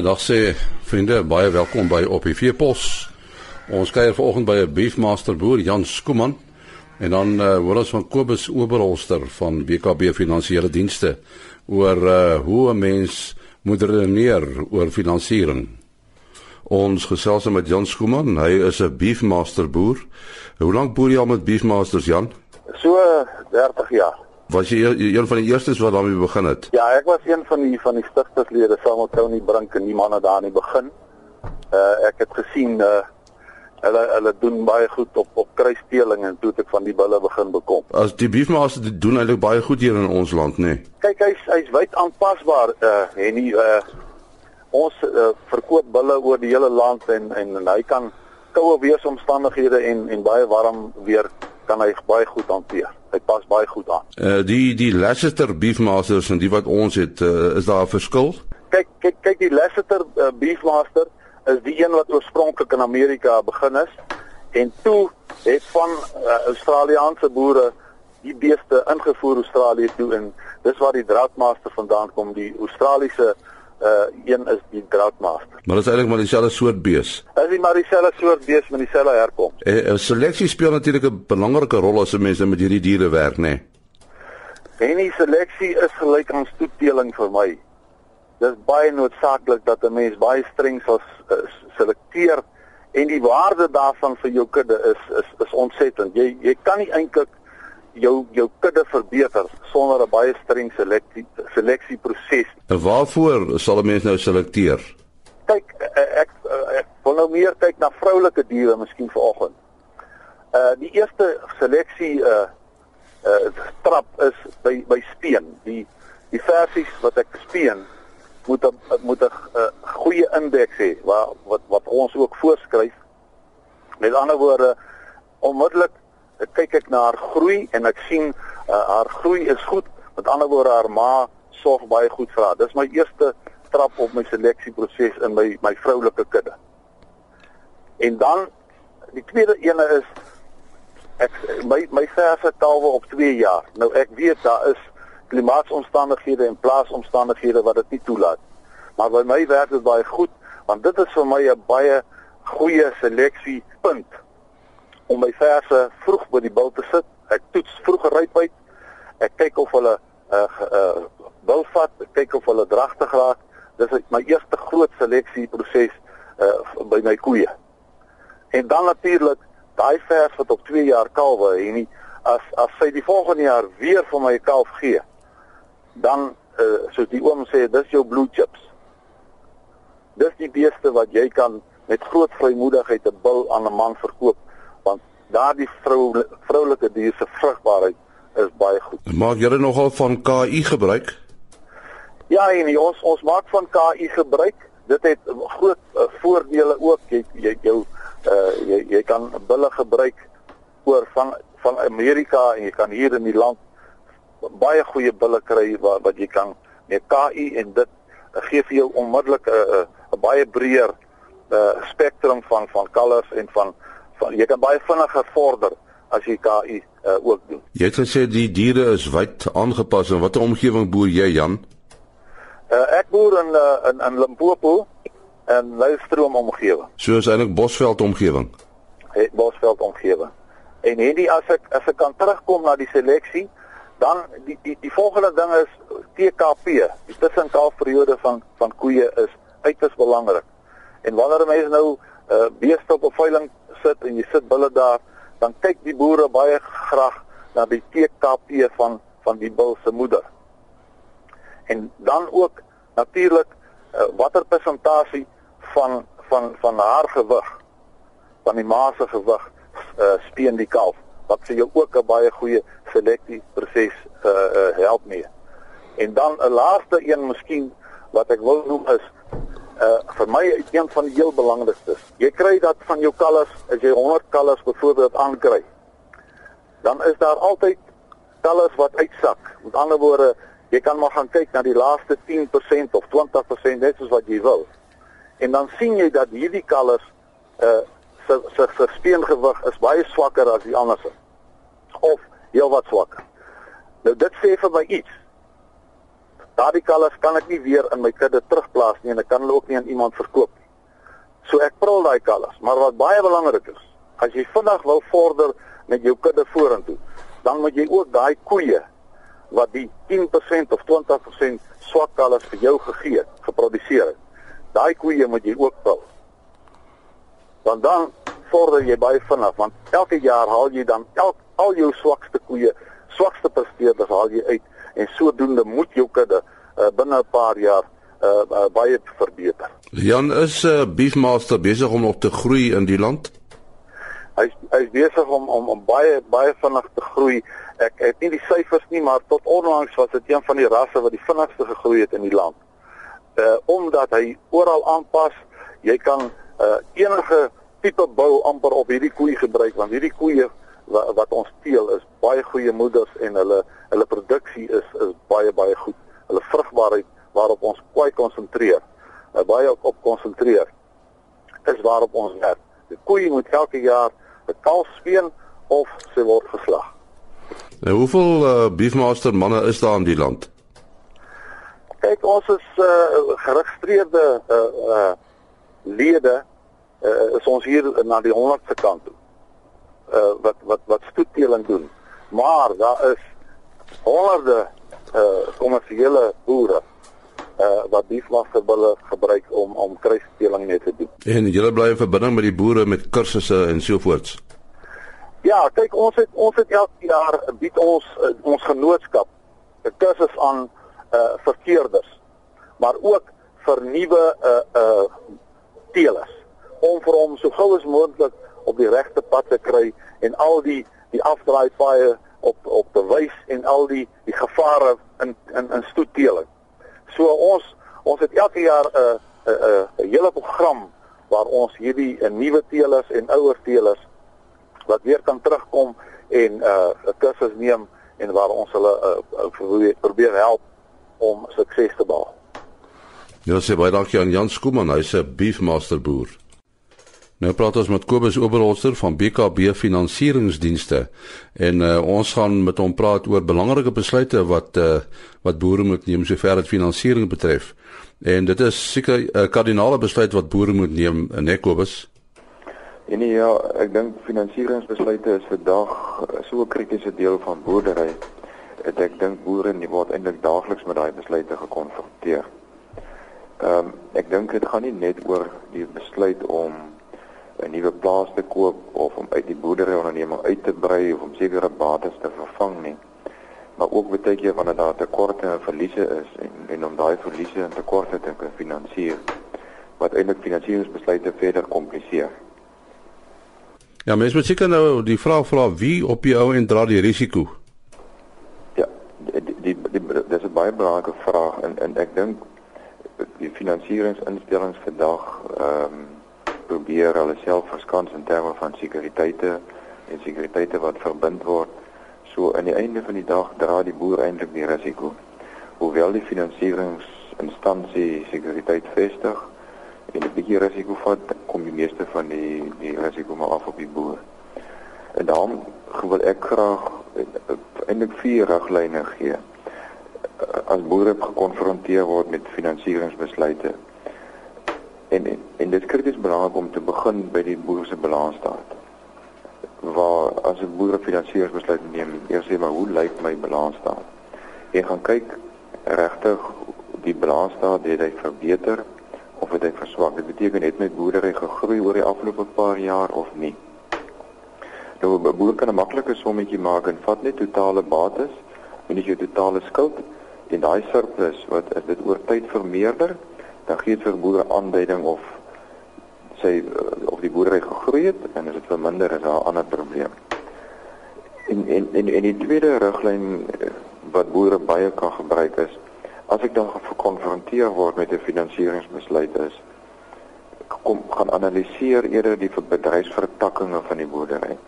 Dag sê vriende, baie welkom by op die Veepos. Ons kuier vanoggend by 'n beefmaster boer Jan Skuman en dan uh, hoor ons van Kobus Oberholster van BKB Finansiële Dienste oor uh, hoe 'n mens moet redeneer oor finansiering. Ons gesels met Jan Skuman, hy is 'n beefmaster boer. Hoe lank boer jy al met beefmasters Jan? So 30 jaar. Was jy een van die eerstes wat daarmee begin het? Ja, ek was een van die van die stigterslede saam met Tony Brink en die manne daar in die begin. Uh ek het gesien uh hulle hulle doen baie goed op op kruissteeling en toe het ek van die bulle begin bekom. As die beefmaster doen eintlik baie goed hier in ons land, nê. Nee. Kyk, hy's hy's wyd aanpasbaar uh en die uh ons uh, verkoop bulle oor die hele land en en, en hy kan koue weeromstandighede en en baie warm weer kan hy baie goed hanteer. Hy pas baie goed aan. Uh die die Leicester Beefmasters en die wat ons het, uh, is daar 'n verskil? Kyk kyk kyk die Leicester uh, Beefmaster is die een wat oorspronklik in Amerika begin is en toe het van uh, Australiese boere die beeste ingevoer Australië toe en dis waar die Draadmaster vandaan kom, die Australiese uh een is die Draadmaster. Maar dit is eintlik maar dieselfde soort bees. Is nie maar dieselfde soort bees met dieselfde herkoms. Eh, eh seleksie speel natuurlik 'n belangrike rol as mense met hierdie diere werk, nê. Nee. En die seleksie is gelyk aan stoetdeling vir my. Dis baie noodsaaklik dat 'n mens baie streng sal selekteer en die waarde daarvan vir jou kudde is is is ontsettend. Jy jy kan nie eintlik jou jou kudde verbeter sonder 'n baie streng seleksie seleksieproses. En waarvoor sal 'n mens nou selekteer? Kyk, eh, ek, ek ek wil nou meer kyk na vroulike diere miskien vanoggend. Uh die eerste seleksie uh uh trap is by by speen. Die die versies wat ek speen moet a, moet 'n goeie indeks hê waar wat wat ons ook voorskryf. Met ander woorde onmiddellik kyk ek na haar groei en ek sien uh, haar groei is goed. Met ander woorde haar ma sorg baie goed vir haar. Dis my eerste trap op my seleksieproses in my my vroulike kudde. En dan die tweede ene is ek my my verse kalwe op 2 jaar. Nou ek weet daar is klimaatsomstandighede en plaasomstandighede wat dit nie toelaat. Maar by my werk dit baie goed want dit is vir my 'n baie goeie seleksiepunt om my verse vroeg by die bil te sit. Ek toets vroeg rypheid. Ek kyk of hulle 'n uh, uh, uh, bil vat, ek kyk of hulle dragtig raak. Dis my eerste groot seleksieproses uh, by my koeie. En dan natuurlik daai vers wat op 2 jaar kalwe en nie as as sy die volgende jaar weer vir my kalf gee, dan uh, soos die oom sê, dis jou blue chips. Dis die beeste wat jy kan met groot vrymoedigheid 'n bil aan 'n man verkoop daardie vrou vroulike dier se vrugbaarheid is baie goed. Maak julle nogal van KI gebruik? Ja, en ons ons maak van KI gebruik. Dit het groot uh, voordele ook. Jy jy jou uh jy jy kan bulle gebruik oor van van Amerika en jy kan hier in die land baie goeie bulle kry wat wat jy kan met KI en dit uh, gee vir jou onmiddellik 'n uh, uh, baie breër uh spektrum van van kalvers en van jy kan baie vinniger vorder as jy KI uh, ook doen. Jy het gesê die diere is wyd aangepas en watter omgewing boer jy Jan? Uh, ek boer in uh, in in Limpopo en Luistroom omgewing. So is eintlik Bosveld omgewing. Het Bosveld omgewing. En hierdie as ek as ek kan terugkom na die seleksie, dan die die die volgende ding is TKP. Die tussenkalfperiode van van koeie is uiters belangrik. En wanneer mense nou uh, beeste op 'n veiling sit en jy sit bulle daar, dan kyk die boere baie graag na die TKP van van die bul se moeder. En dan ook natuurlik uh, watter persentasie van van van haar gewig van die ma se gewig uh, speen die kalf wat vir jou ook 'n baie goeie seleksie proses uh, uh, help mee. En dan 'n laaste een miskien wat ek wil noem is uh vir my een van die heel belangrikstes. Jy kry dat van jou kalvers, as jy 100 kalvers byvoorbeeld aankry, dan is daar altyd kalvers wat uitsak. Met ander woorde, jy kan maar gaan kyk na die laaste 10% of 20% net soos wat jy wil. En dan sien jy dat hierdie kalvers uh se se se speengewig is baie swakker as die ander se. Of heel wat swakker. Nou dit sê vir my iets daardie kalvers kan ek nie weer in my kudde terugplaas nie en ek kan hulle ook nie aan iemand verkoop nie. So ek prul daai kalvers, maar wat baie belangrik is, as jy vinnig wil vorder met jou kudde vorentoe, dan moet jy ook daai koeie wat die 10% of 20% swak kalvers vir jou gegee het, geproduseer het. Daai koeie moet jy ook prul. Want dan vorder jy baie vinnig want elke jaar haal jy dan elk al jou swakste koeie, swakste presteerders haal jy uit en sodoende moet jou kudde uh, binne 'n paar jaar uh, uh, baie verbeter. Jan is 'n uh, beefmaster besig om nog te groei in die land. Hy hy is besig om om om baie baie vinnig te groei. Ek het nie die syfers nie, maar tot onlangs was dit een van die rasse wat die vinnigste gegroei het in die land. Uh omdat hy oral aanpas, jy kan uh enige tipe bou amper op hierdie koei gebruik want hierdie koeie wat, wat ons teel is baie goeie moeders en hulle hulle produksie is is baie baie goed. Hulle vrugbaarheid waarop ons kwai konsentreer, uh, baie op konsentreer is waarop ons werk. Die koei moet elke jaar 'n kalf speen of sy word geslag. Nou hoeveel uh, beefmaster manne is daar in die land? Kyk, ons is uh, geregistreerde uh, uh, lede uh, is ons hier na die 100ste kant toe. Uh, wat wat wat stoetteling doen. Maar daar is honderde uh kommersiële boere uh wat beefmasterbulle gebruik om om kruisteling net te doen. En julle bly in verbinding met die boere met kursusse en so voorts. Ja, kyk ons het ons het elke jaar bied ons uh, ons genootskap 'n kursus aan uh verkeerders maar ook vir nuwe uh uh teelers om vir hom so gou as moontlik op die regte pad te kry en al die die afdraai paaie op op te wys en al die die gevare in in in stoetteeling. So ons ons het elke jaar 'n uh, 'n uh, 'n uh, hele program waar ons hierdie uh, nuwe teelers en ouer teelers wat weer kan terugkom en 'n uh, kursus neem en waar ons hulle uh, uh, probeer help om sukses te behaal. Ja, sê baie dankie aan Jan Skooman, hy's 'n beefmaster boer. Nou praat ons met Kobus Oberholzer van BKB Finansieringsdienste en uh, ons gaan met hom praat oor belangrike besluite wat uh, wat boere moet neem sover dit finansiering betref. En dit is seker 'n uh, kardinale besluit wat boere moet neem, nee Kobus. En nee, ja, ek dink finansieringsbesluite is vandag so 'n kritiese deel van boerdery. Ek dink boere word eintlik daagliks met daai besluite gekonfronteer. Ehm um, ek dink dit gaan nie net oor die besluit om 'n nuwe plaas te koop of om uit die boerdery onderneming uit te brei of om sekere bates te vervang nie. Maar ook baie keer wanneer daar tekorte en verliese is en en om daai verliese en tekorte te kan finansier wat eintlik finansieringsbesluite verder kompliseer. Ja, mens moet seker nou die vraag vra wie op die ou en dra die risiko. Ja, die, die dis 'n baie belangrike vraag en en ek dink die finansieringsinstellings vandag ehm um, probeer hulle self verskans in terme van sekuriteite en sekuriteite wat verbind word. So aan die einde van die dag dra die boer eintlik die risiko. Hoewel die finansieringsinstansie sekuriteit vestig en 'n bietjie risiko vat, kom die meeste van die die risiko maar af op die boer. En daarom wil ek graag eh, eintlik vier riglyne gee as boere gekonfronteer word met finansieringsbesluite. En en, en dit is krities belangrik om te begin by die boer se balansstaat. Waar as 'n boer 'n finansieringsbesluit neem, eers sê maar hoe lyk my balansstaat? En gaan kyk regtig die balansstaat het hy verbeter of het hy verswak? Dit beteken net met boerdery gegroei oor die afgelope paar jaar of nie. Nou 'n boer kan 'n maklike sommetjie maak en vat net totale bates en dis jou totale skuld en daai surplus wat as dit oor tyd vermeerder, dan gee dit vir boere aanduiding of sy of die boerdery gegroei het en as dit verminder is daar 'n ander probleem. En en en en die tweede riglyn eh, wat boere baie kan gebruik is as ek dan gekonfronteer word met 'n finansieringsbesluit is kom gaan analiseer eerder die bedryfsvertakkings van die boerdery.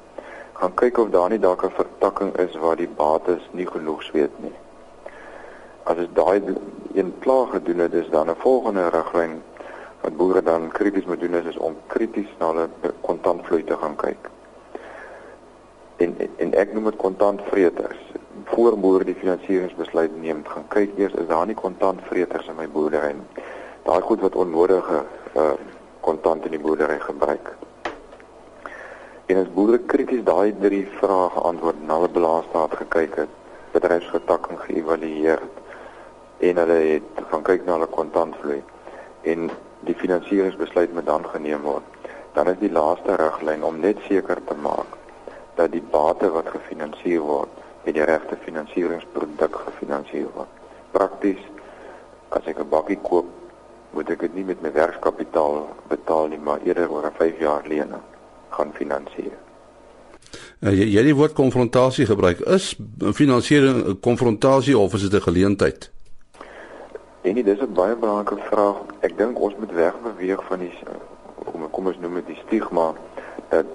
Gaan kyk of daar nie dalk 'n vertakking is waar die bates nie genoeg sweet nie as dit daai een klaar gedoen het, is dan 'n volgende riglyn wat boere dan krities moet doen is, is om krities na hulle kontantvloei te gaan kyk. En en ek noem dit kontantvreters. voor boere die finansieringsbesluit neem, gaan kyk eers is daar nie kontantvreters in my boerdery nie. Daai goed wat onnodige uh kontant in die boerdery gebruik. En as boere krities daai drie vrae geantwoord na hulle belaasstaat gekyk het, bedryfsgetakking geëvalueer het en hulle het gaan kyk na hulle kontantvloei en die finansieringsbesluit moet dan geneem word. Dan is die laaste riglyn om net seker te maak dat die bate wat gefinansier word met die regte finansieringsproduk gefinansier word. Prakties as ek 'n bakkie koop, moet ek dit nie met my werkskapitaal betaal nie, maar eerder oor 'n 5 jaar lening gaan finansier. Uh, jy jy die woord konfrontasie gebruik. Is finansiering 'n konfrontasie of is dit 'n geleentheid? En dit is 'n baie belangrike vraag. Ek dink ons moet wegbeweeg van die kom kom ons noem dit die stigma dat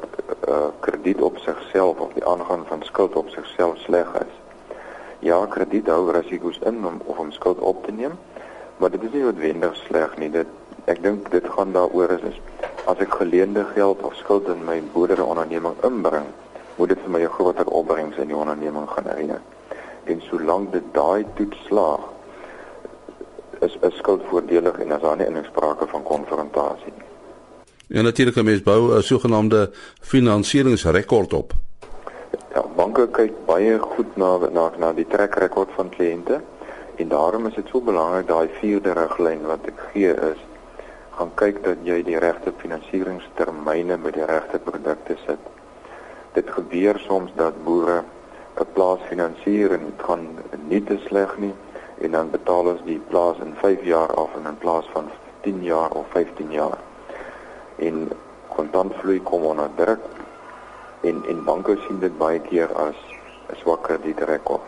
uh, krediet op sigself of die aangaan van skuld op sigself sleg is. Ja, krediet hou risiko's in om of om skuld op te neem, maar dit is nie noodwendig sleg nie. Dit ek dink dit gaan daaroor is, is as ek geleende geld of skuld in my boerderyonderneming inbring, moet dit vir my 'n groter opbrengs in die onderneming genereer. En solank dit daai toets slaag, is 'n skuld voordelig en as daar nie insprake van konfrontasie nie. En natuurlik mens bou 'n sogenaamde finansieringsrekord op. Ja, banke kyk baie goed na na na die trekrekord van kliënte en daarom is dit so belangrik daai vierde riglyn wat ek gee is gaan kyk dat jy die regte finansieringstermyne met die regte produkte sit. Dit gebeur soms dat boere 'n plaas finansier en dit gaan nie te sleg nie en dan betaal ons die plaas in 5 jaar af en in plaas van 10 jaar of 15 jaar. En kontantvloei kom onder druk en en banke sien dit baie keer as 'n swak kredietrekord.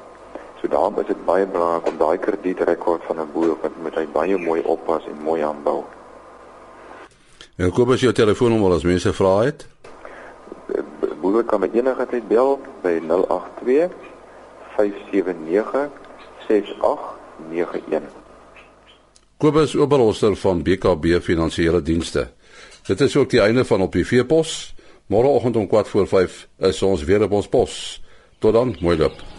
So daarom is dit baie belangrik om daai kredietrekord van 'n boer wat met hy baie mooi oppas en mooi aanbou. En koop as jou telefoonnommer as mense vra het. Boere kan met enige tyd bel by 082 579 6891. Kobus Oberholster van BKB Finansiële Dienste. Dit is ook die einde van op die veepos. Môreoggend om 4:45 is ons weer op ons pos. Tot dan, mooi loop.